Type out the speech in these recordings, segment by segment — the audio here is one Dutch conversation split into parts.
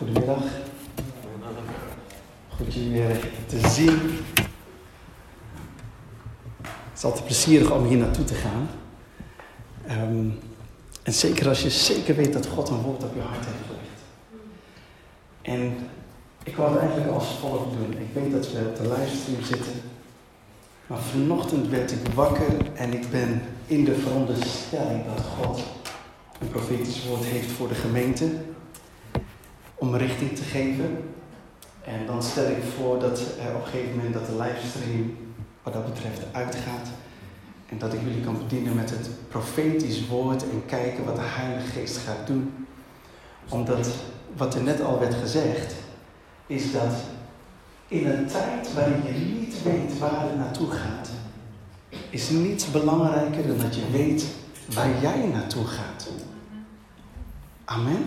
Goedemiddag. Goed je weer te zien. Het is altijd plezierig om hier naartoe te gaan. Ehm, en zeker als je zeker weet dat God een woord op je hart heeft gelegd. En ik wou het eigenlijk als volgt doen. Ik weet dat we op de livestream zitten. Maar vanochtend werd ik wakker en ik ben in de veronderstelling dat God een profetisch woord heeft voor de gemeente. Om richting te geven. En dan stel ik voor dat er op een gegeven moment dat de livestream wat dat betreft uitgaat. En dat ik jullie kan bedienen met het profetisch woord en kijken wat de Heilige Geest gaat doen. Omdat wat er net al werd gezegd, is dat in een tijd waarin je niet weet waar het naartoe gaat, is niets belangrijker dan dat je weet waar jij naartoe gaat. Amen.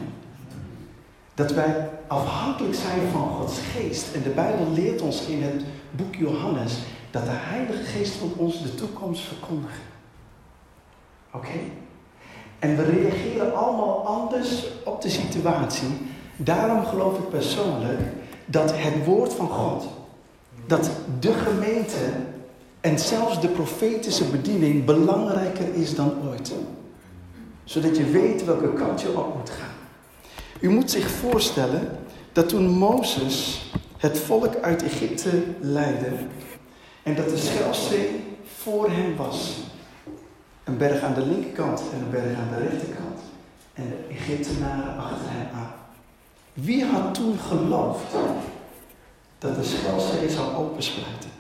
Dat wij afhankelijk zijn van Gods geest. En de Bijbel leert ons in het boek Johannes dat de Heilige Geest van ons de toekomst verkondigt. Oké? En we reageren allemaal anders op de situatie. Daarom geloof ik persoonlijk dat het woord van God, dat de gemeente en zelfs de profetische bediening belangrijker is dan ooit. Zodat je weet welke kant je op moet gaan. U moet zich voorstellen dat toen Mozes het volk uit Egypte leidde en dat de Schelzee voor hem was. Een berg aan de linkerkant en een berg aan de rechterkant. En de Egyptenaren achter hem aan. Wie had toen geloofd dat de Schelzee zou opensplijten?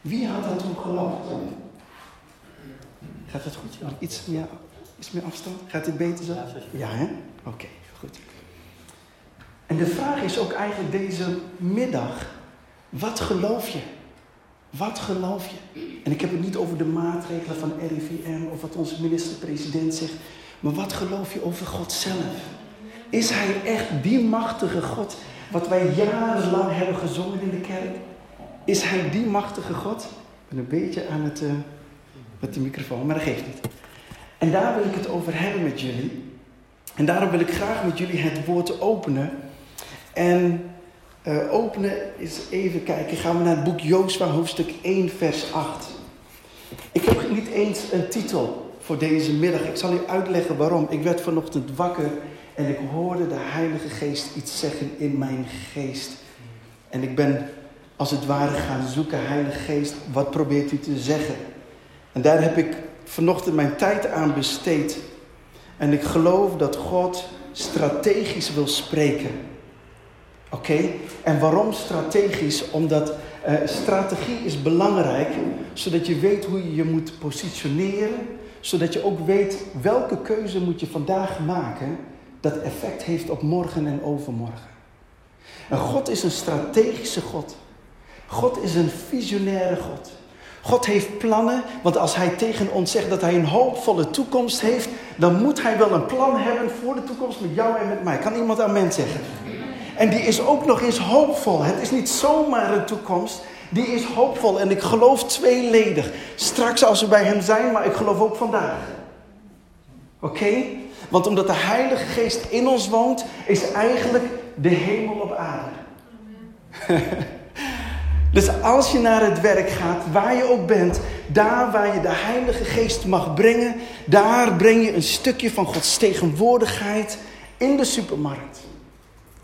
Wie had dat toen geloofd? Gaat het goed? Iets meer, iets meer afstand? Gaat dit beter zo? Ja, hè? Oké, En de vraag is ook eigenlijk deze middag: wat geloof je? Wat geloof je? En ik heb het niet over de maatregelen van RIVM of wat onze minister-president zegt, maar wat geloof je over God zelf? Is Hij echt die machtige God wat wij jarenlang hebben gezongen in de kerk? Is Hij die machtige God? Ik ben een beetje aan het uh, met de microfoon, maar dat geeft niet. En daar wil ik het over hebben met jullie. En daarom wil ik graag met jullie het woord openen. En uh, openen is even kijken. Gaan we naar het boek Jozua, hoofdstuk 1, vers 8. Ik heb niet eens een titel voor deze middag. Ik zal u uitleggen waarom. Ik werd vanochtend wakker en ik hoorde de Heilige Geest iets zeggen in mijn geest. En ik ben als het ware gaan zoeken, Heilige Geest, wat probeert u te zeggen? En daar heb ik vanochtend mijn tijd aan besteed. En ik geloof dat God strategisch wil spreken. Oké? En waarom strategisch? Omdat uh, strategie is belangrijk, zodat je weet hoe je je moet positioneren, zodat je ook weet welke keuze moet je vandaag maken dat effect heeft op morgen en overmorgen. En God is een strategische God. God is een visionaire God. God heeft plannen, want als Hij tegen ons zegt dat Hij een hoopvolle toekomst heeft, dan moet Hij wel een plan hebben voor de toekomst met jou en met mij. Kan iemand amen zeggen? En die is ook nog eens hoopvol. Het is niet zomaar een toekomst, die is hoopvol. En ik geloof tweeledig. Straks als we bij Hem zijn, maar ik geloof ook vandaag. Oké? Want omdat de Heilige Geest in ons woont, is eigenlijk de hemel op aarde. dus als je naar het werk gaat, waar je ook bent, daar waar je de Heilige Geest mag brengen, daar breng je een stukje van Gods tegenwoordigheid in de supermarkt.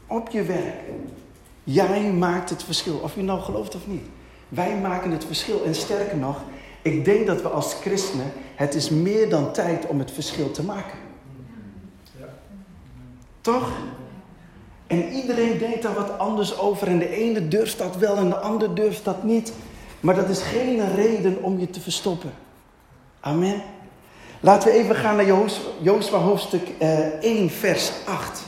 Op je werk. Jij maakt het verschil, of je nou gelooft of niet. Wij maken het verschil. En sterker nog, ik denk dat we als christenen, het is meer dan tijd om het verschil te maken. Toch? En iedereen denkt daar wat anders over. En de ene durft dat wel en de ander durft dat niet. Maar dat is geen reden om je te verstoppen. Amen. Laten we even gaan naar Jozua hoofdstuk uh, 1, vers 8.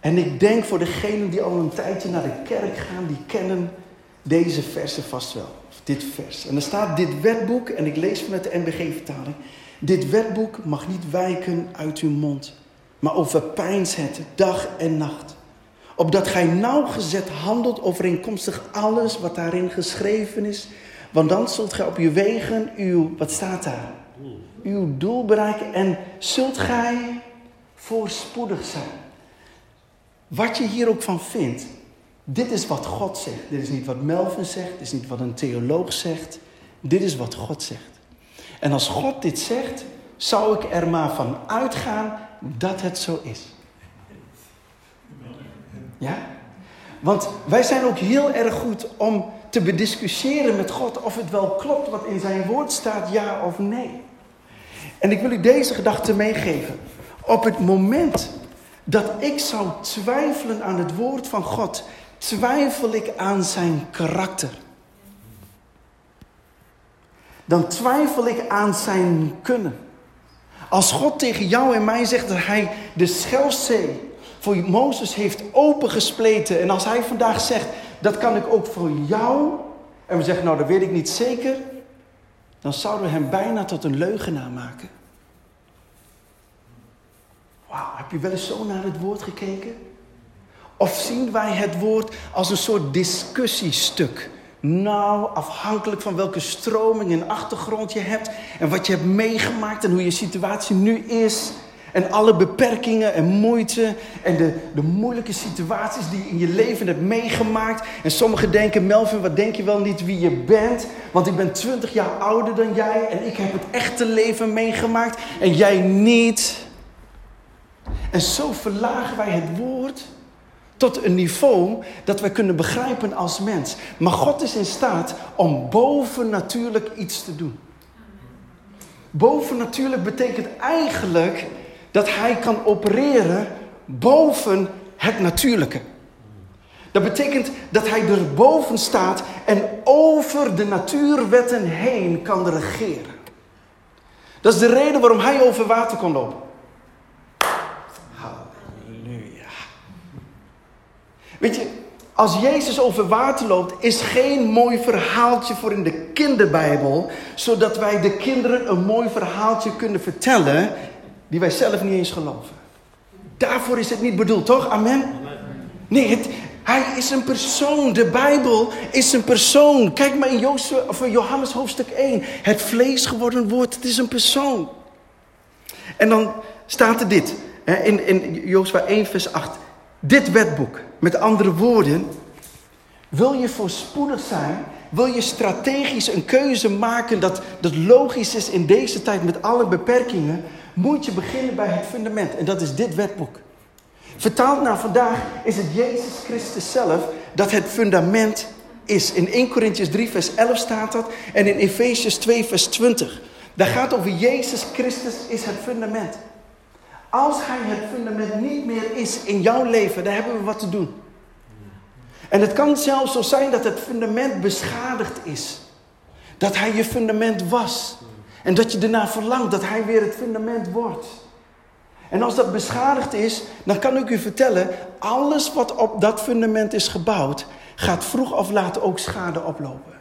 En ik denk voor degenen die al een tijdje naar de kerk gaan, die kennen deze versen vast wel. Of dit vers. En er staat dit wetboek, en ik lees vanuit de NBG-vertaling. Dit wetboek mag niet wijken uit uw mond, maar overpijns het dag en nacht. Opdat gij nauwgezet handelt overeenkomstig alles wat daarin geschreven is. Want dan zult gij op uw wegen uw, wat staat daar? Uw doel bereiken en zult gij voorspoedig zijn. Wat je hier ook van vindt, dit is wat God zegt. Dit is niet wat Melvin zegt, dit is niet wat een theoloog zegt. Dit is wat God zegt. En als God dit zegt, zou ik er maar van uitgaan dat het zo is. Ja? Want wij zijn ook heel erg goed om te bediscussiëren met God of het wel klopt wat in zijn woord staat, ja of nee. En ik wil u deze gedachte meegeven. Op het moment dat ik zou twijfelen aan het woord van God, twijfel ik aan zijn karakter. Dan twijfel ik aan zijn kunnen. Als God tegen jou en mij zegt dat hij de Schelzee voor Mozes heeft opengespleten. En als hij vandaag zegt, dat kan ik ook voor jou. En we zeggen, nou dat weet ik niet zeker. Dan zouden we hem bijna tot een leugenaar maken. Wauw, heb je wel eens zo naar het woord gekeken? Of zien wij het woord als een soort discussiestuk? Nou, afhankelijk van welke stroming en achtergrond je hebt en wat je hebt meegemaakt en hoe je situatie nu is, en alle beperkingen en moeite en de, de moeilijke situaties die je in je leven hebt meegemaakt. En sommigen denken, Melvin, wat denk je wel niet wie je bent? Want ik ben 20 jaar ouder dan jij en ik heb het echte leven meegemaakt en jij niet. En zo verlagen wij het woord tot een niveau dat wij kunnen begrijpen als mens. Maar God is in staat om bovennatuurlijk iets te doen. Bovennatuurlijk betekent eigenlijk dat hij kan opereren boven het natuurlijke. Dat betekent dat hij erboven staat en over de natuurwetten heen kan regeren. Dat is de reden waarom hij over water kon lopen. Weet je, als Jezus over water loopt, is geen mooi verhaaltje voor in de kinderbijbel, zodat wij de kinderen een mooi verhaaltje kunnen vertellen die wij zelf niet eens geloven. Daarvoor is het niet bedoeld, toch? Amen? Nee, het, hij is een persoon. De Bijbel is een persoon. Kijk maar in Jozef, of Johannes hoofdstuk 1. Het vlees geworden woord, het is een persoon. En dan staat er dit. In, in Jozef 1 vers 8. Dit wetboek. Met andere woorden. Wil je voorspoedig zijn? Wil je strategisch een keuze maken dat, dat logisch is in deze tijd met alle beperkingen? moet je beginnen bij het fundament. En dat is dit wetboek. Vertaald naar vandaag is het Jezus Christus zelf dat het fundament is. In 1 Corinthians 3 vers 11 staat dat. En in Efesius 2 vers 20. Daar gaat over Jezus Christus is het fundament. Als hij het fundament niet meer is in jouw leven, dan hebben we wat te doen. En het kan zelfs zo zijn dat het fundament beschadigd is. Dat hij je fundament was. En dat je ernaar verlangt dat hij weer het fundament wordt. En als dat beschadigd is, dan kan ik u vertellen, alles wat op dat fundament is gebouwd, gaat vroeg of laat ook schade oplopen.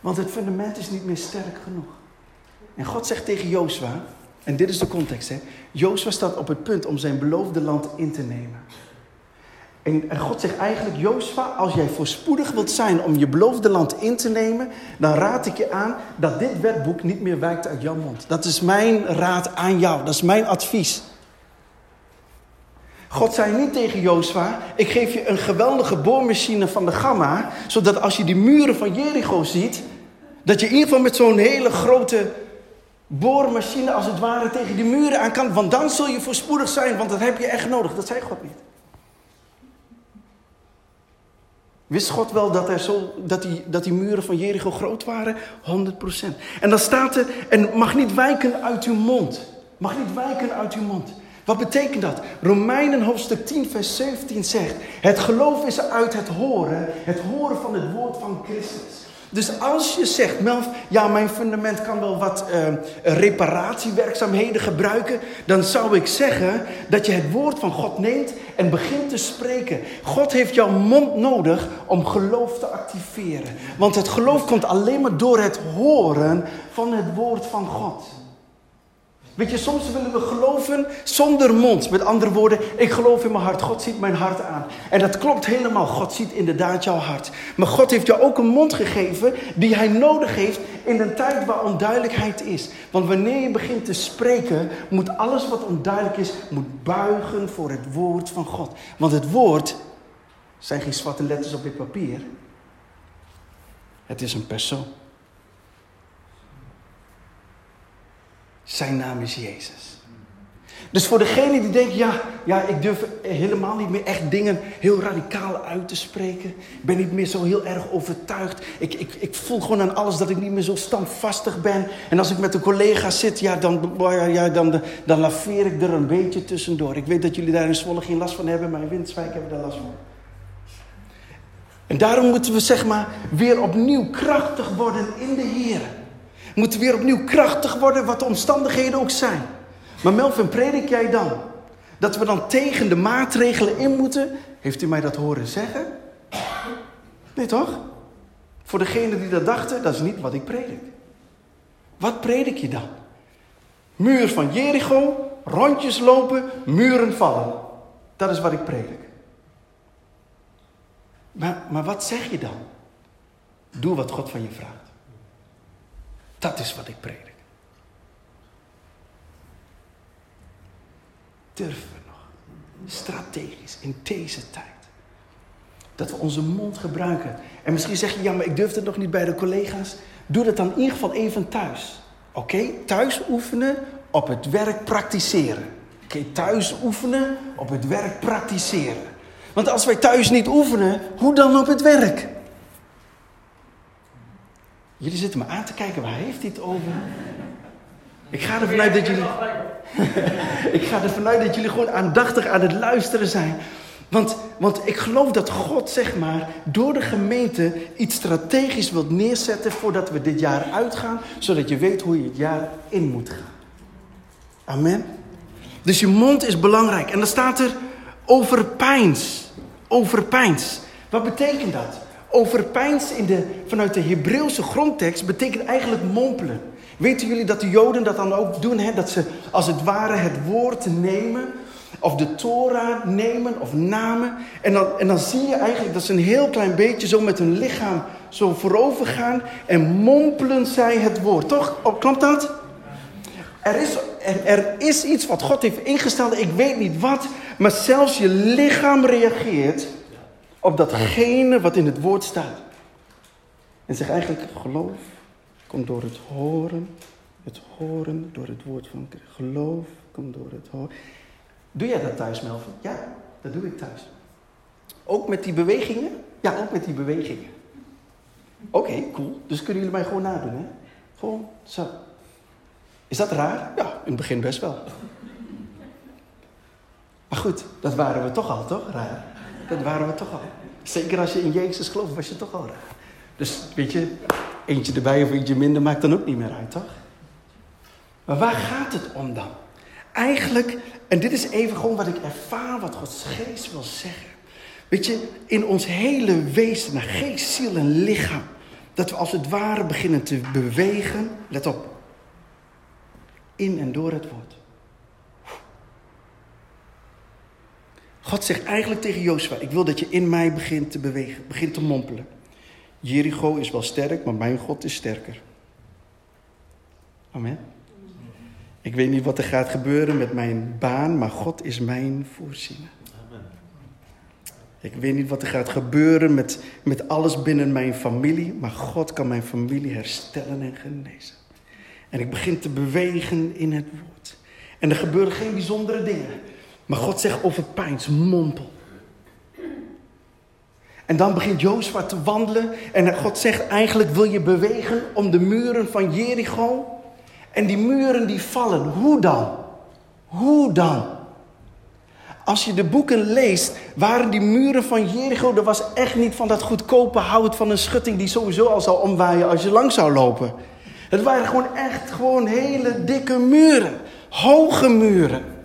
Want het fundament is niet meer sterk genoeg. En God zegt tegen Jozua, en dit is de context, hè. Jozua staat op het punt om zijn beloofde land in te nemen. En, God zegt eigenlijk, Jozua, als jij voorspoedig wilt zijn om je beloofde land in te nemen, dan raad ik je aan dat dit wetboek niet meer wijkt uit jouw mond. Dat is mijn raad aan jou, dat is mijn advies. God zei niet tegen Jozua, ik geef je een geweldige boormachine van de Gamma, zodat als je die muren van Jericho ziet, dat je in ieder geval met zo'n hele grote boormachine als het ware tegen die muren aan kan, want dan zul je voorspoedig zijn, want dat heb je echt nodig. Dat zei God niet. Wist God wel dat, er zo, dat, die, dat die muren van Jericho groot waren? 100%. En dan staat er, en mag niet wijken uit uw mond. Mag niet wijken uit uw mond. Wat betekent dat? Romeinen hoofdstuk 10, vers 17 zegt: Het geloof is uit het horen, het horen van het woord van Christus. Dus als je zegt, Melf, ja, mijn fundament kan wel wat uh, reparatiewerkzaamheden gebruiken, dan zou ik zeggen dat je het woord van God neemt en begint te spreken. God heeft jouw mond nodig om geloof te activeren. Want het geloof komt alleen maar door het horen van het woord van God. Weet je, soms willen we geloven zonder mond. Met andere woorden, ik geloof in mijn hart. God ziet mijn hart aan. En dat klopt helemaal. God ziet inderdaad jouw hart. Maar God heeft jou ook een mond gegeven die hij nodig heeft in een tijd waar onduidelijkheid is. Want wanneer je begint te spreken, moet alles wat onduidelijk is, moet buigen voor het woord van God. Want het woord zijn geen zwarte letters op dit papier. Het is een persoon. Zijn naam is Jezus. Dus voor degene die denkt, ja, ja, ik durf helemaal niet meer echt dingen heel radicaal uit te spreken. Ik ben niet meer zo heel erg overtuigd. Ik, ik, ik voel gewoon aan alles dat ik niet meer zo standvastig ben. En als ik met een collega zit, ja, dan, ja, dan, dan laveer ik er een beetje tussendoor. Ik weet dat jullie daar in Zwolle geen last van hebben, maar in Winterswijk hebben we daar last van. En daarom moeten we zeg maar weer opnieuw krachtig worden in de Heer. Moeten weer opnieuw krachtig worden wat de omstandigheden ook zijn. Maar Melvin, predik jij dan dat we dan tegen de maatregelen in moeten? Heeft u mij dat horen zeggen? Nee toch? Voor degenen die dat dachten, dat is niet wat ik predik. Wat predik je dan? Muur van Jericho, rondjes lopen, muren vallen. Dat is wat ik predik. Maar, maar wat zeg je dan? Doe wat God van je vraagt. Dat is wat ik predik. Durven we nog, strategisch in deze tijd, dat we onze mond gebruiken. En misschien zeg je, ja, maar ik durf het nog niet bij de collega's. Doe dat dan in ieder geval even thuis. Oké, thuis oefenen, op het werk praktiseren. Oké, thuis oefenen, op het werk praktiseren. Want als wij thuis niet oefenen, hoe dan op het werk? Jullie zitten me aan te kijken, waar heeft het over? Ik ga ervan uit dat jullie. ik ga ervan uit dat jullie gewoon aandachtig aan het luisteren zijn. Want, want ik geloof dat God, zeg maar, door de gemeente iets strategisch wilt neerzetten voordat we dit jaar uitgaan, zodat je weet hoe je het jaar in moet gaan. Amen. Dus je mond is belangrijk. En dan staat er overpijns. Overpijns. Wat betekent dat? Overpijns in de, vanuit de Hebreeuwse grondtekst betekent eigenlijk mompelen. Weten jullie dat de Joden dat dan ook doen? Hè? Dat ze als het ware het woord nemen, of de Torah nemen, of namen. En dan, en dan zie je eigenlijk dat ze een heel klein beetje zo met hun lichaam zo voorover gaan. En mompelen zij het woord. Toch? Oh, klopt dat? Er is, er, er is iets wat God heeft ingesteld, ik weet niet wat. Maar zelfs je lichaam reageert op datgene wat in het woord staat. En zeg eigenlijk, geloof komt door het horen, het horen door het woord van geloof komt door het horen. Doe jij dat thuis, Melvin? Ja, dat doe ik thuis. Ook met die bewegingen? Ja, ook met die bewegingen. Oké, cool. Dus kunnen jullie mij gewoon nadoen, hè? Gewoon zo. Is dat raar? Ja, in het begin best wel. Maar goed, dat waren we toch al, toch? Raar. Dat waren we toch al. Zeker als je in Jezus gelooft, was je toch al. Dus weet je, eentje erbij of eentje minder maakt dan ook niet meer uit, toch? Maar waar gaat het om dan? Eigenlijk, en dit is even gewoon wat ik ervaar, wat Gods geest wil zeggen. Weet je, in ons hele wezen, geest, ziel en lichaam, dat we als het ware beginnen te bewegen, let op, in en door het woord. God zegt eigenlijk tegen Jozua: Ik wil dat je in mij begint te bewegen, begint te mompelen. Jericho is wel sterk, maar mijn God is sterker. Amen. Ik weet niet wat er gaat gebeuren met mijn baan, maar God is mijn voorziener. Ik weet niet wat er gaat gebeuren met, met alles binnen mijn familie, maar God kan mijn familie herstellen en genezen. En ik begin te bewegen in het woord. En er gebeuren geen bijzondere dingen. Maar God zegt over pijns, mompel. En dan begint Jozua te wandelen. En God zegt eigenlijk wil je bewegen om de muren van Jericho. En die muren die vallen. Hoe dan? Hoe dan? Als je de boeken leest, waren die muren van Jericho, er was echt niet van dat goedkope hout van een schutting die sowieso al zou omwaaien als je lang zou lopen. Het waren gewoon echt gewoon hele dikke muren. Hoge muren.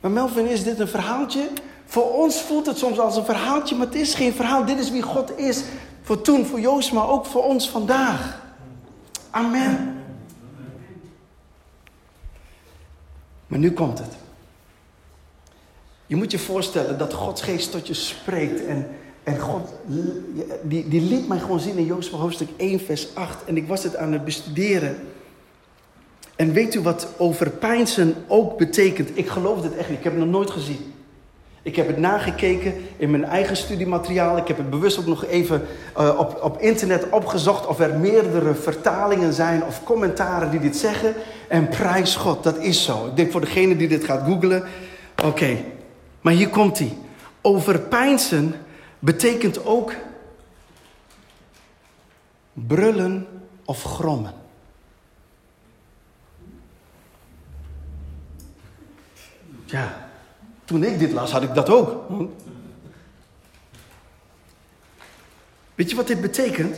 Maar Melvin, is dit een verhaaltje? Voor ons voelt het soms als een verhaaltje, maar het is geen verhaal. Dit is wie God is. Voor toen, voor Joost, maar ook voor ons vandaag. Amen. Maar nu komt het. Je moet je voorstellen dat Gods geest tot je spreekt. En, en God, die, die liet mij gewoon zien in Jozef hoofdstuk 1, vers 8. En ik was het aan het bestuderen. En weet u wat overpijnsen ook betekent? Ik geloof dit echt niet. Ik heb het nog nooit gezien. Ik heb het nagekeken in mijn eigen studiemateriaal. Ik heb het bewust ook nog even uh, op, op internet opgezocht of er meerdere vertalingen zijn of commentaren die dit zeggen. En prijs God, dat is zo. Ik denk voor degene die dit gaat googlen. Oké, maar hier komt hij. Overpijnsen betekent ook brullen of grommen. Ja, toen ik dit las, had ik dat ook. Weet je wat dit betekent?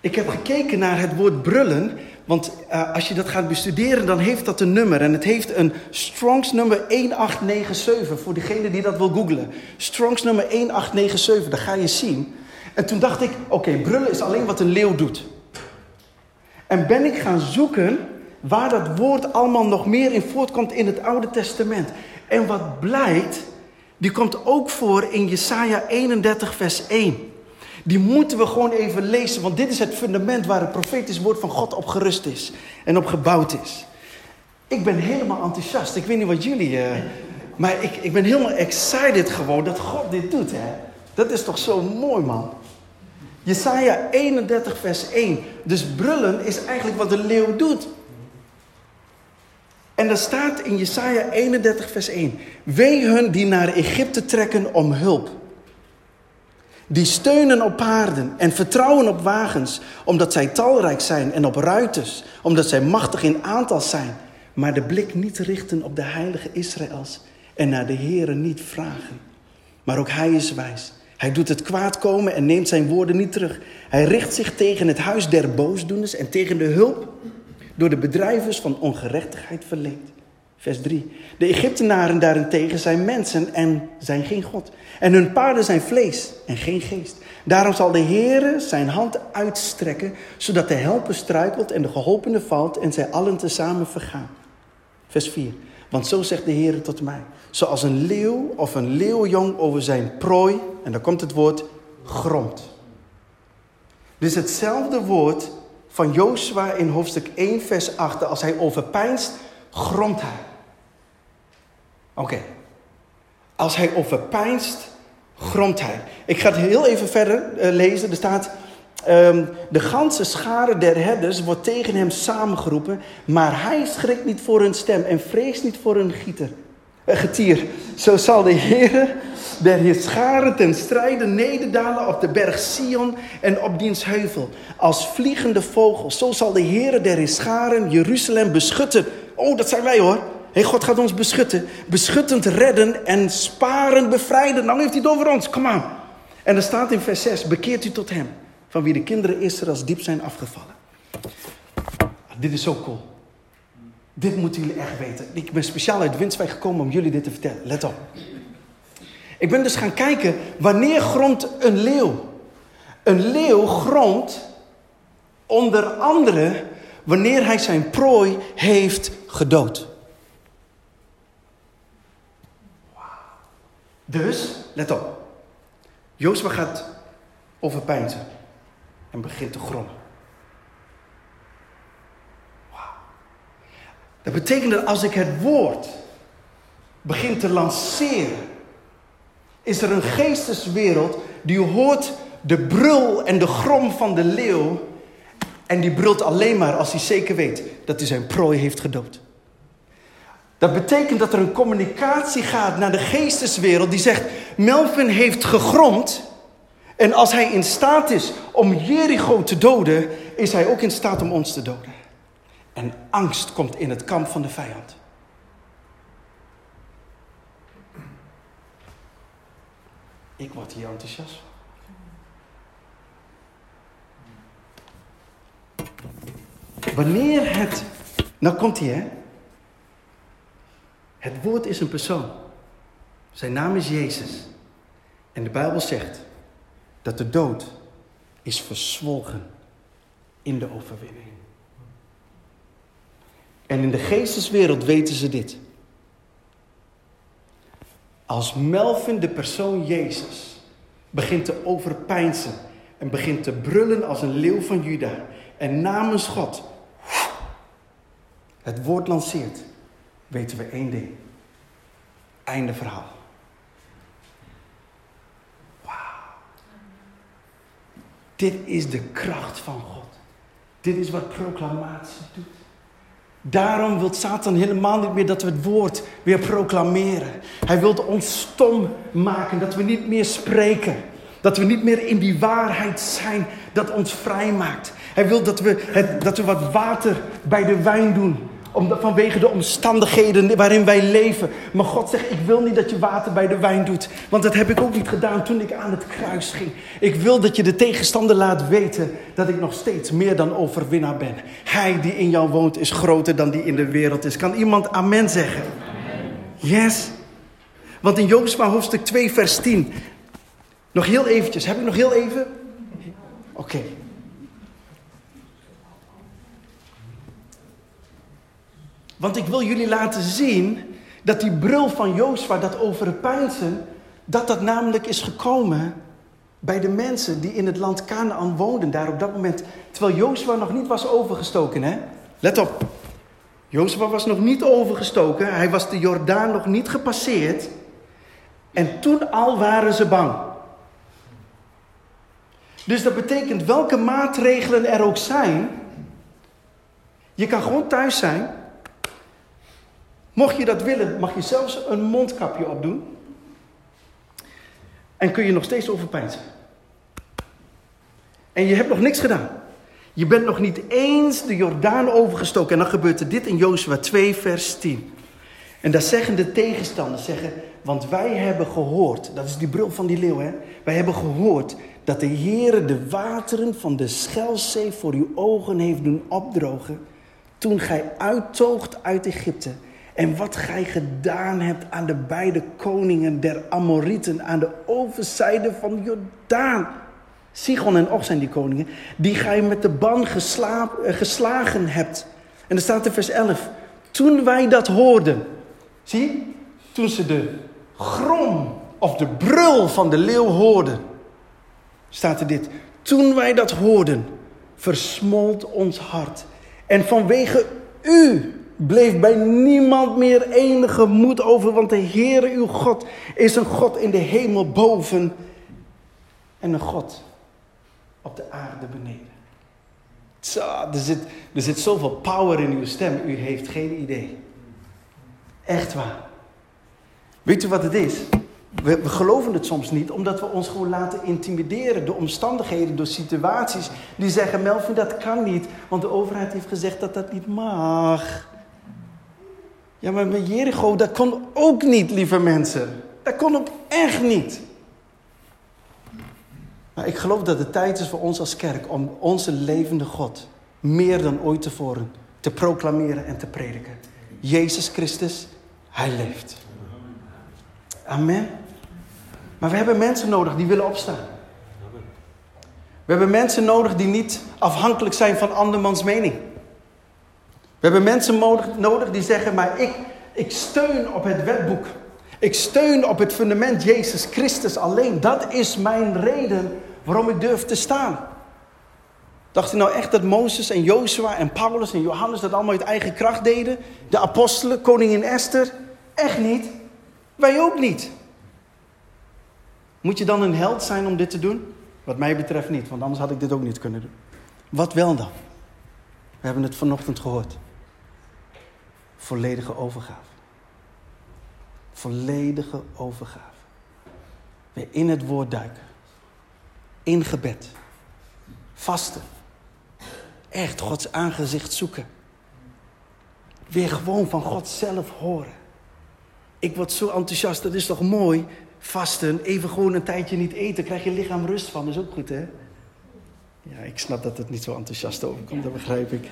Ik heb gekeken naar het woord brullen, want uh, als je dat gaat bestuderen, dan heeft dat een nummer. En het heeft een Strongs nummer 1897, voor degene die dat wil googlen. Strongs nummer 1897, dat ga je zien. En toen dacht ik, oké, brullen is alleen wat een leeuw doet. En ben ik gaan zoeken waar dat woord allemaal nog meer in voortkomt in het Oude Testament. En wat blijkt, die komt ook voor in Jesaja 31 vers 1. Die moeten we gewoon even lezen, want dit is het fundament waar het profetisch woord van God op gerust is en op gebouwd is. Ik ben helemaal enthousiast. Ik weet niet wat jullie. Uh, maar ik, ik ben helemaal excited gewoon dat God dit doet. Hè? Dat is toch zo mooi, man. Jesaja 31, vers 1. Dus brullen is eigenlijk wat de leeuw doet. En dat staat in Jesaja 31, vers 1. Wee hun die naar Egypte trekken om hulp. Die steunen op paarden en vertrouwen op wagens, omdat zij talrijk zijn en op ruiters, omdat zij machtig in aantal zijn, maar de blik niet richten op de heilige Israëls en naar de Here niet vragen. Maar ook hij is wijs. Hij doet het kwaad komen en neemt zijn woorden niet terug. Hij richt zich tegen het huis der boosdoeners en tegen de hulp door de bedrijvers van ongerechtigheid verleend. Vers 3. De Egyptenaren daarentegen zijn mensen en zijn geen God. En hun paarden zijn vlees en geen geest. Daarom zal de Heere zijn hand uitstrekken, zodat de helper struikelt en de geholpene valt en zij allen tezamen vergaan. Vers 4. Want zo zegt de Heere tot mij. Zoals een leeuw of een leeuwjong over zijn prooi, en dan komt het woord, gromt. Dus hetzelfde woord van Jozua in hoofdstuk 1, vers 8. Als hij overpijnst, gromt hij. Oké. Als hij overpijnst, gromt hij. Ik ga het heel even verder uh, lezen. Er staat... Um, de ganse schare der herders wordt tegen hem samengeroepen, maar hij schrikt niet voor hun stem en vreest niet voor hun gieter, uh, getier. Zo zal de Heer der scharen ten strijde nederdalen op de berg Sion en op diens heuvel. Als vliegende vogels, zo zal de Heer der scharen Jeruzalem beschutten. Oh, dat zijn wij hoor. Hey, God gaat ons beschutten. Beschuttend redden en sparen bevrijden. Nou heeft hij het over ons, kom aan. En er staat in vers 6, bekeert u tot hem, van wie de kinderen Israëls diep zijn afgevallen. Dit is zo cool. Dit moeten jullie echt weten. Ik ben speciaal uit Winswijk gekomen om jullie dit te vertellen. Let op. Ik ben dus gaan kijken, wanneer grondt een leeuw? Een leeuw grondt onder andere wanneer hij zijn prooi heeft gedood. Dus, let op. Jozua gaat overpijnzen en begint te grommen. Dat betekent dat als ik het woord begin te lanceren, is er een geesteswereld die hoort de brul en de grom van de leeuw. En die brult alleen maar als hij zeker weet dat hij zijn prooi heeft gedood. Dat betekent dat er een communicatie gaat naar de geesteswereld die zegt: Melvin heeft gegromd. En als hij in staat is om Jericho te doden, is hij ook in staat om ons te doden. En angst komt in het kamp van de vijand. Ik word hier enthousiast Wanneer het. Nou komt hij, hè? Het woord is een persoon. Zijn naam is Jezus. En de Bijbel zegt dat de dood is verzwolgen in de overwinning. En in de geesteswereld weten ze dit. Als Melvin de persoon Jezus begint te overpeinzen en begint te brullen als een leeuw van Juda en namens God het woord lanceert, weten we één ding. Einde verhaal. Wauw. Dit is de kracht van God. Dit is wat proclamatie doet. Daarom wil Satan helemaal niet meer dat we het woord weer proclameren. Hij wil ons stom maken, dat we niet meer spreken. Dat we niet meer in die waarheid zijn dat ons vrij maakt. Hij wil dat we, het, dat we wat water bij de wijn doen. Omdat, vanwege de omstandigheden waarin wij leven. Maar God zegt, ik wil niet dat je water bij de wijn doet. Want dat heb ik ook niet gedaan toen ik aan het kruis ging. Ik wil dat je de tegenstander laat weten dat ik nog steeds meer dan overwinnaar ben. Hij die in jou woont is groter dan die in de wereld is. Kan iemand amen zeggen? Yes. Want in Jozua hoofdstuk 2 vers 10. Nog heel eventjes. Heb ik nog heel even? Oké. Want ik wil jullie laten zien dat die brul van Jozua, dat over het pijnsen, dat dat namelijk is gekomen bij de mensen die in het land Canaan woonden. Daar op dat moment, terwijl Jozua nog niet was overgestoken. Hè? Let op. Jozua was nog niet overgestoken. Hij was de Jordaan nog niet gepasseerd. En toen al waren ze bang. Dus dat betekent welke maatregelen er ook zijn. Je kan gewoon thuis zijn. Mocht je dat willen, mag je zelfs een mondkapje opdoen. En kun je nog steeds overpijnsen. En je hebt nog niks gedaan. Je bent nog niet eens de Jordaan overgestoken. En dan gebeurt er dit in Jozua 2, vers 10. En daar zeggen de tegenstanders, zeggen, want wij hebben gehoord, dat is die brul van die leeuw, hè? Wij hebben gehoord dat de Heere de wateren van de Schelzee voor uw ogen heeft doen opdrogen. Toen gij uittoogt uit Egypte. En wat gij gedaan hebt aan de beide koningen der Amorieten aan de overzijde van Jordaan. Sigon en Och zijn die koningen, die gij met de ban geslagen hebt. En er staat in vers 11. Toen wij dat hoorden, zie, toen ze de grom of de brul van de leeuw hoorden, staat er dit. Toen wij dat hoorden, versmolt ons hart. En vanwege u bleef bij niemand meer enige moed over, want de Heere uw God is een God in de hemel boven en een God op de aarde beneden. Zo, er, zit, er zit zoveel power in uw stem, u heeft geen idee. Echt waar. Weet u wat het is? We, we, geloven het soms niet, omdat we ons gewoon laten intimideren door omstandigheden, door situaties die zeggen: Melvin, dat kan niet, want de overheid heeft gezegd dat dat niet mag. Ja, maar met Jericho, dat kon ook niet, lieve mensen. Dat kon ook echt niet. Maar ik geloof dat het tijd is voor ons als kerk om onze levende God meer dan ooit tevoren te proclameren en te prediken. Jezus Christus, Hij leeft. Amen. Maar we hebben mensen nodig die willen opstaan. We hebben mensen nodig die niet afhankelijk zijn van andermans mening. We hebben mensen nodig die zeggen, maar ik, ik steun op het wetboek. Ik steun op het fundament Jezus Christus alleen. Dat is mijn reden waarom ik durf te staan. Dacht u nou echt dat Mozes en Jozua en Paulus en Johannes dat allemaal uit eigen kracht deden? De apostelen, koningin Esther? Echt niet. Wij ook niet. Moet je dan een held zijn om dit te doen? Wat mij betreft niet, want anders had ik dit ook niet kunnen doen. Wat wel dan? We hebben het vanochtend gehoord. Volledige overgave. Volledige overgave. Weer in het woord duiken. In gebed. Vasten. Echt Gods aangezicht zoeken. Weer gewoon van God zelf horen. Ik word zo enthousiast, dat is toch mooi? Vasten, even gewoon een tijdje niet eten, krijg je lichaam rust van, is ook goed hè? Ja, ik snap dat het niet zo enthousiast overkomt, dat begrijp ik.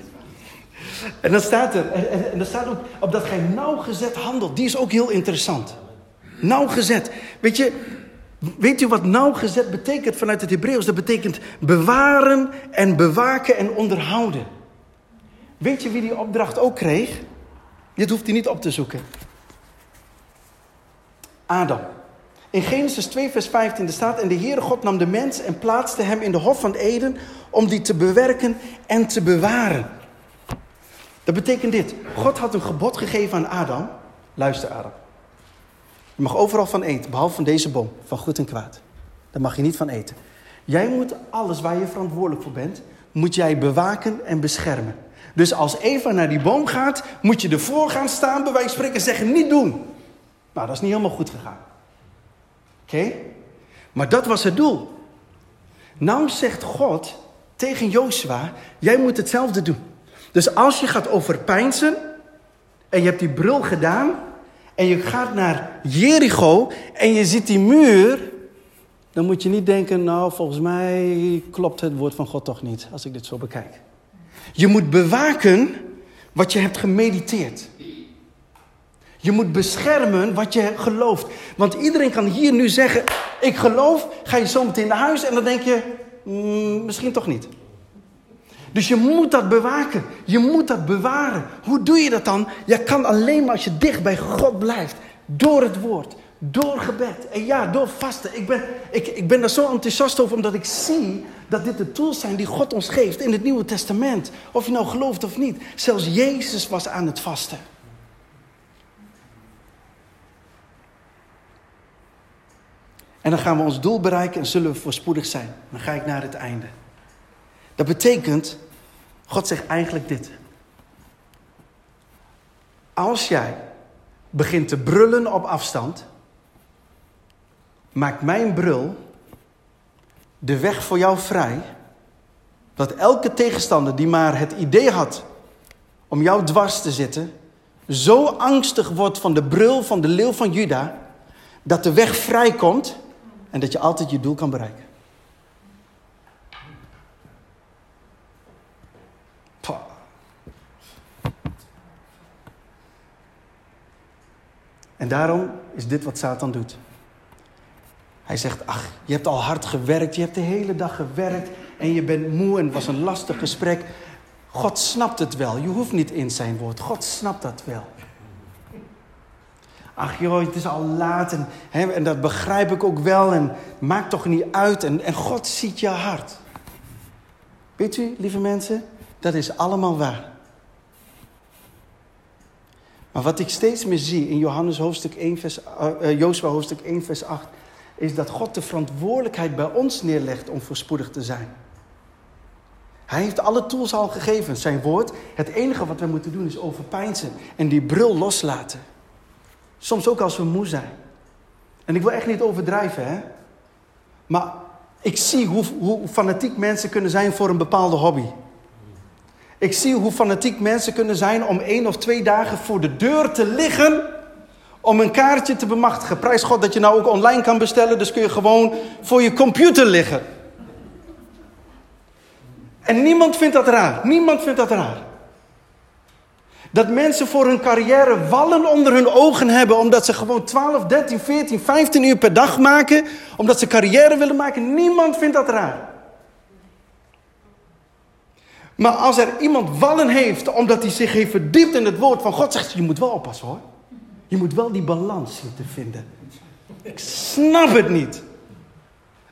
En dan staat er, en, dan staat ook op dat gij nauwgezet handelt. Die is ook heel interessant. Nauwgezet. Weet je, weet u wat nauwgezet betekent vanuit het Hebreeuws? Dat betekent bewaren en bewaken en onderhouden. Weet je wie die opdracht ook kreeg? Dit hoeft hij niet op te zoeken. Adam. In Genesis 2, vers 15 staat: En de Heere God nam de mens en plaatste hem in de Hof van Eden om die te bewerken en te bewaren. Dat betekent dit: God had een gebod gegeven aan Adam. Luister, Adam. Je mag overal van eten, behalve van deze boom, van goed en kwaad. Daar mag je niet van eten. Jij moet alles waar je verantwoordelijk voor bent, moet jij bewaken en beschermen. Dus als Eva naar die boom gaat, moet je ervoor gaan staan, bij wijze spreken, zeggen niet doen. Nou, dat is niet helemaal goed gegaan. Oké? Maar dat was het doel. Nou zegt God tegen Jozua, jij moet hetzelfde doen. Dus als je gaat overpeinzen en je hebt die bril gedaan en je gaat naar Jericho en je ziet die muur, dan moet je niet denken, nou volgens mij klopt het woord van God toch niet, als ik dit zo bekijk. Je moet bewaken wat je hebt gemediteerd. Je moet beschermen wat je gelooft. Want iedereen kan hier nu zeggen: Ik geloof. Ga je zo meteen naar huis en dan denk je: mm, Misschien toch niet. Dus je moet dat bewaken. Je moet dat bewaren. Hoe doe je dat dan? Je kan alleen maar als je dicht bij God blijft. Door het woord. Door gebed. En ja, door vasten. Ik ben, ik, ik ben daar zo enthousiast over omdat ik zie dat dit de tools zijn die God ons geeft in het Nieuwe Testament. Of je nou gelooft of niet. Zelfs Jezus was aan het vasten. En dan gaan we ons doel bereiken en zullen we voorspoedig zijn. Dan ga ik naar het einde. Dat betekent, God zegt eigenlijk dit. Als jij begint te brullen op afstand, maakt mijn brul de weg voor jou vrij. Dat elke tegenstander die maar het idee had om jou dwars te zitten, zo angstig wordt van de brul van de leeuw van Juda, dat de weg vrijkomt en dat je altijd je doel kan bereiken. En daarom is dit wat Satan doet. Hij zegt, ach, je hebt al hard gewerkt, je hebt de hele dag gewerkt en je bent moe en het was een lastig gesprek. God snapt het wel, je hoeft niet in zijn woord, God snapt dat wel. Ach joh, het is al laat en, hè, en dat begrijp ik ook wel en maakt toch niet uit en, en God ziet je hart. Weet u, lieve mensen, dat is allemaal waar. Maar wat ik steeds meer zie in Johannes hoofdstuk 1, vers, uh, Jozua hoofdstuk 1, vers 8, is dat God de verantwoordelijkheid bij ons neerlegt om voorspoedig te zijn. Hij heeft alle tools al gegeven, zijn woord. Het enige wat we moeten doen is overpijnsen en die bril loslaten. Soms ook als we moe zijn. En ik wil echt niet overdrijven, hè. Maar ik zie hoe, hoe fanatiek mensen kunnen zijn voor een bepaalde hobby. Ik zie hoe fanatiek mensen kunnen zijn om één of twee dagen voor de deur te liggen om een kaartje te bemachtigen. Prijs God dat je nou ook online kan bestellen, dus kun je gewoon voor je computer liggen. En niemand vindt dat raar. Niemand vindt dat raar. Dat mensen voor hun carrière wallen onder hun ogen hebben, omdat ze gewoon 12, 13, 14, 15 uur per dag maken, omdat ze carrière willen maken. Niemand vindt dat raar. Maar als er iemand wallen heeft omdat hij zich heeft verdiept in het woord van God, zegt hij, je moet wel oppassen hoor. Je moet wel die balans zien te vinden. Ik snap het niet.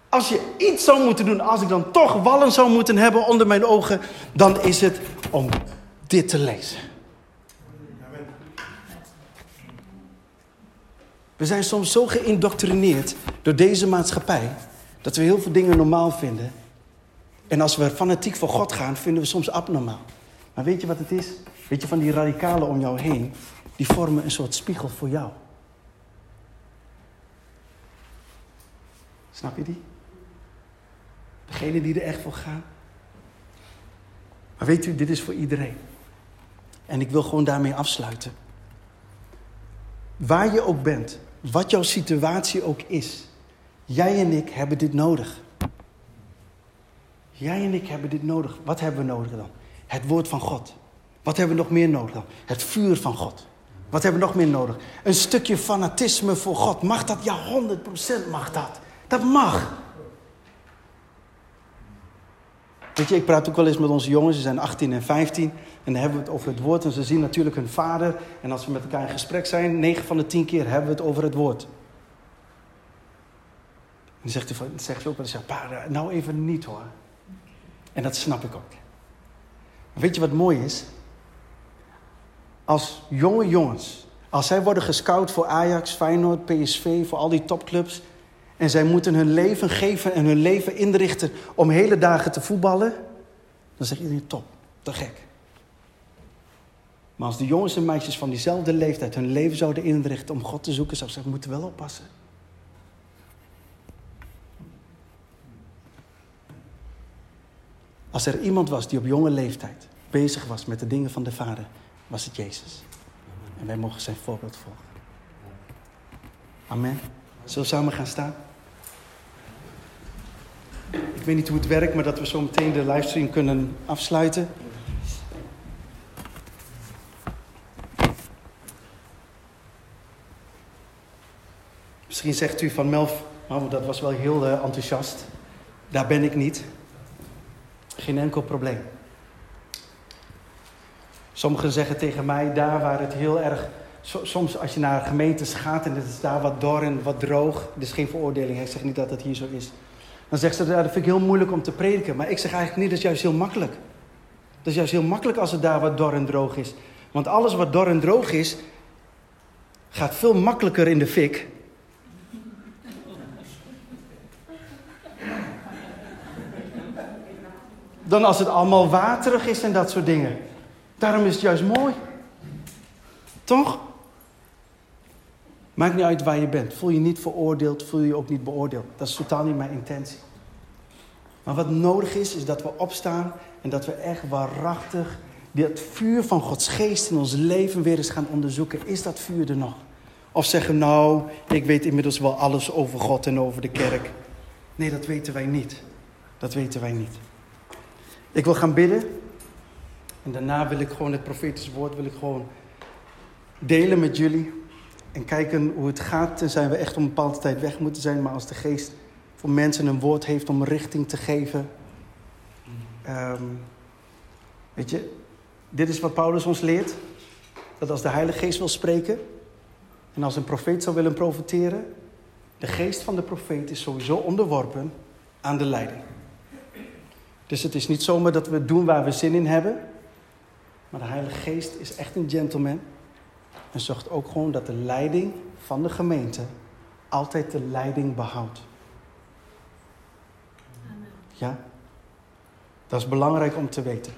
Als je iets zou moeten doen, als ik dan toch wallen zou moeten hebben onder mijn ogen, dan is het om dit te lezen. We zijn soms zo geïndoctrineerd door deze maatschappij dat we heel veel dingen normaal vinden. En als we fanatiek voor God gaan, vinden we soms abnormaal. Maar weet je wat het is? Weet je, van die radicalen om jou heen, die vormen een soort spiegel voor jou. Snap je die? Degene die er echt voor gaan. Maar weet u, dit is voor iedereen. En ik wil gewoon daarmee afsluiten. Waar je ook bent, wat jouw situatie ook is, jij en ik hebben dit nodig. Jij en ik hebben dit nodig. Wat hebben we nodig dan? Het woord van God. Wat hebben we nog meer nodig dan? Het vuur van God. Wat hebben we nog meer nodig? Een stukje fanatisme voor God. Mag dat? Ja, 100% mag dat. Dat mag. Weet je, ik praat ook wel eens met onze jongens, ze zijn 18 en 15. En dan hebben we het over het woord. En ze zien natuurlijk hun vader. En als we met elkaar in gesprek zijn, 9 van de 10 keer hebben we het over het woord. En dan zegt, hij, zegt ze ook wel eens, pa, nou even niet hoor. En dat snap ik ook. Weet je wat mooi is? Als jonge jongens, als zij worden gescout voor Ajax, Feyenoord, PSV, voor al die topclubs. En zij moeten hun leven geven en hun leven inrichten om hele dagen te voetballen. Dan zeg iedereen top, te gek. Maar als de jongens en meisjes van diezelfde leeftijd hun leven zouden inrichten om God te zoeken, zou ik zeggen, moeten wel oppassen. Als er iemand was die op jonge leeftijd bezig was met de dingen van de Vader, was het Jezus. En wij mogen zijn voorbeeld volgen. Amen. Zullen we samen gaan staan? Ik weet niet hoe het werkt, maar dat we zo meteen de livestream kunnen afsluiten. Misschien zegt u van Melf, oh, dat was wel heel uh, enthousiast. Daar ben ik niet. Geen enkel probleem. Sommigen zeggen tegen mij, daar waar het heel erg... Soms als je naar gemeentes gaat en het is daar wat dor en wat droog... Het is geen veroordeling, ik zeg niet dat het hier zo is. Dan zegt ze, dat vind ik heel moeilijk om te prediken. Maar ik zeg eigenlijk niet, dat is juist heel makkelijk. Dat is juist heel makkelijk als het daar wat dor en droog is. Want alles wat dor en droog is, gaat veel makkelijker in de fik dan als het allemaal waterig is en dat soort dingen. Daarom is het juist mooi. Toch? Maakt niet uit waar je bent. Voel je niet veroordeeld, voel je ook niet beoordeeld. Dat is totaal niet mijn intentie. Maar wat nodig is, is dat we opstaan en dat we echt waarachtig het vuur van Gods geest in ons leven weer eens gaan onderzoeken. Is dat vuur er nog? Of zeggen, nou, ik weet inmiddels wel alles over God en over de kerk. Nee, dat weten wij niet. Dat weten wij niet. Ik wil gaan bidden. En daarna wil ik gewoon het profetische woord wil ik gewoon delen met jullie. En kijken hoe het gaat. Tenzij we echt om een bepaalde tijd weg moeten zijn. Maar als de geest voor mensen een woord heeft om richting te geven. Ehm, weet je, dit is wat Paulus ons leert. Dat als de Heilige Geest wil spreken. En als een profeet zou willen profeteren. De geest van de profeet is sowieso onderworpen aan de leiding. Dus het is niet zomaar dat we doen waar we zin in hebben. Maar de Heilige Geest is echt een gentleman. En zorgt ook gewoon dat de leiding van de gemeente altijd de leiding behoudt. Ja? Dat is belangrijk om te weten.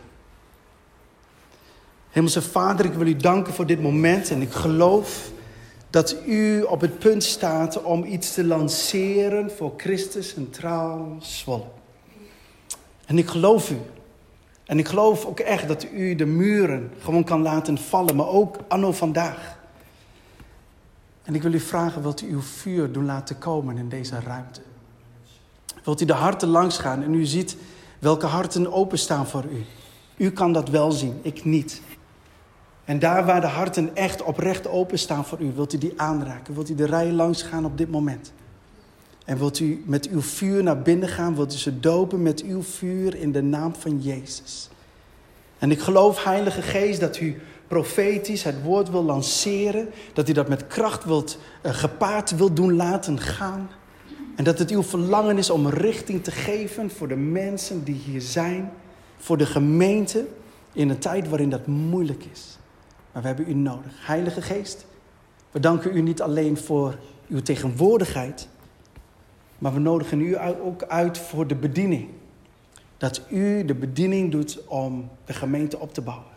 Hemelse Vader, ik wil u danken voor dit moment. En ik geloof dat u op het punt staat om iets te lanceren voor Christus Centraal Zwolle. En ik geloof u. En ik geloof ook echt dat u de muren gewoon kan laten vallen, maar ook anno vandaag. En ik wil u vragen, wilt u uw vuur doen laten komen in deze ruimte? Wilt u de harten langs gaan en u ziet welke harten openstaan voor u? U kan dat wel zien, ik niet. En daar waar de harten echt oprecht openstaan voor u, wilt u die aanraken? Wilt u de rij langs gaan op dit moment? En wilt u met uw vuur naar binnen gaan? Wilt u ze dopen met uw vuur in de naam van Jezus? En ik geloof, Heilige Geest, dat u profetisch het woord wil lanceren. Dat u dat met kracht wilt, uh, gepaard wilt doen laten gaan. En dat het uw verlangen is om richting te geven voor de mensen die hier zijn. Voor de gemeente in een tijd waarin dat moeilijk is. Maar we hebben u nodig. Heilige Geest, we danken u niet alleen voor uw tegenwoordigheid. Maar we nodigen u ook uit voor de bediening. Dat u de bediening doet om de gemeente op te bouwen.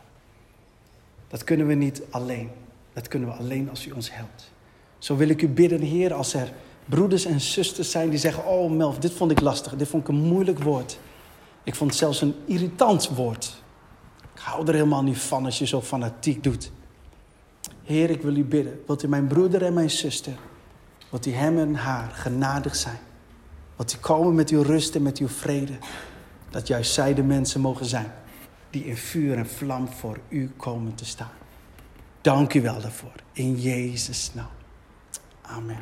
Dat kunnen we niet alleen. Dat kunnen we alleen als u ons helpt. Zo wil ik u bidden, Heer, als er broeders en zusters zijn die zeggen: Oh, Melf, dit vond ik lastig. Dit vond ik een moeilijk woord. Ik vond het zelfs een irritant woord. Ik hou er helemaal niet van als je zo fanatiek doet. Heer, ik wil u bidden. Wilt u mijn broeder en mijn zuster, wilt u hem en haar genadig zijn? Wilt u komen met uw rust en met uw vrede? Dat juist zij de mensen mogen zijn die in vuur en vlam voor u komen te staan. Dank u wel daarvoor. In Jezus' naam. Amen.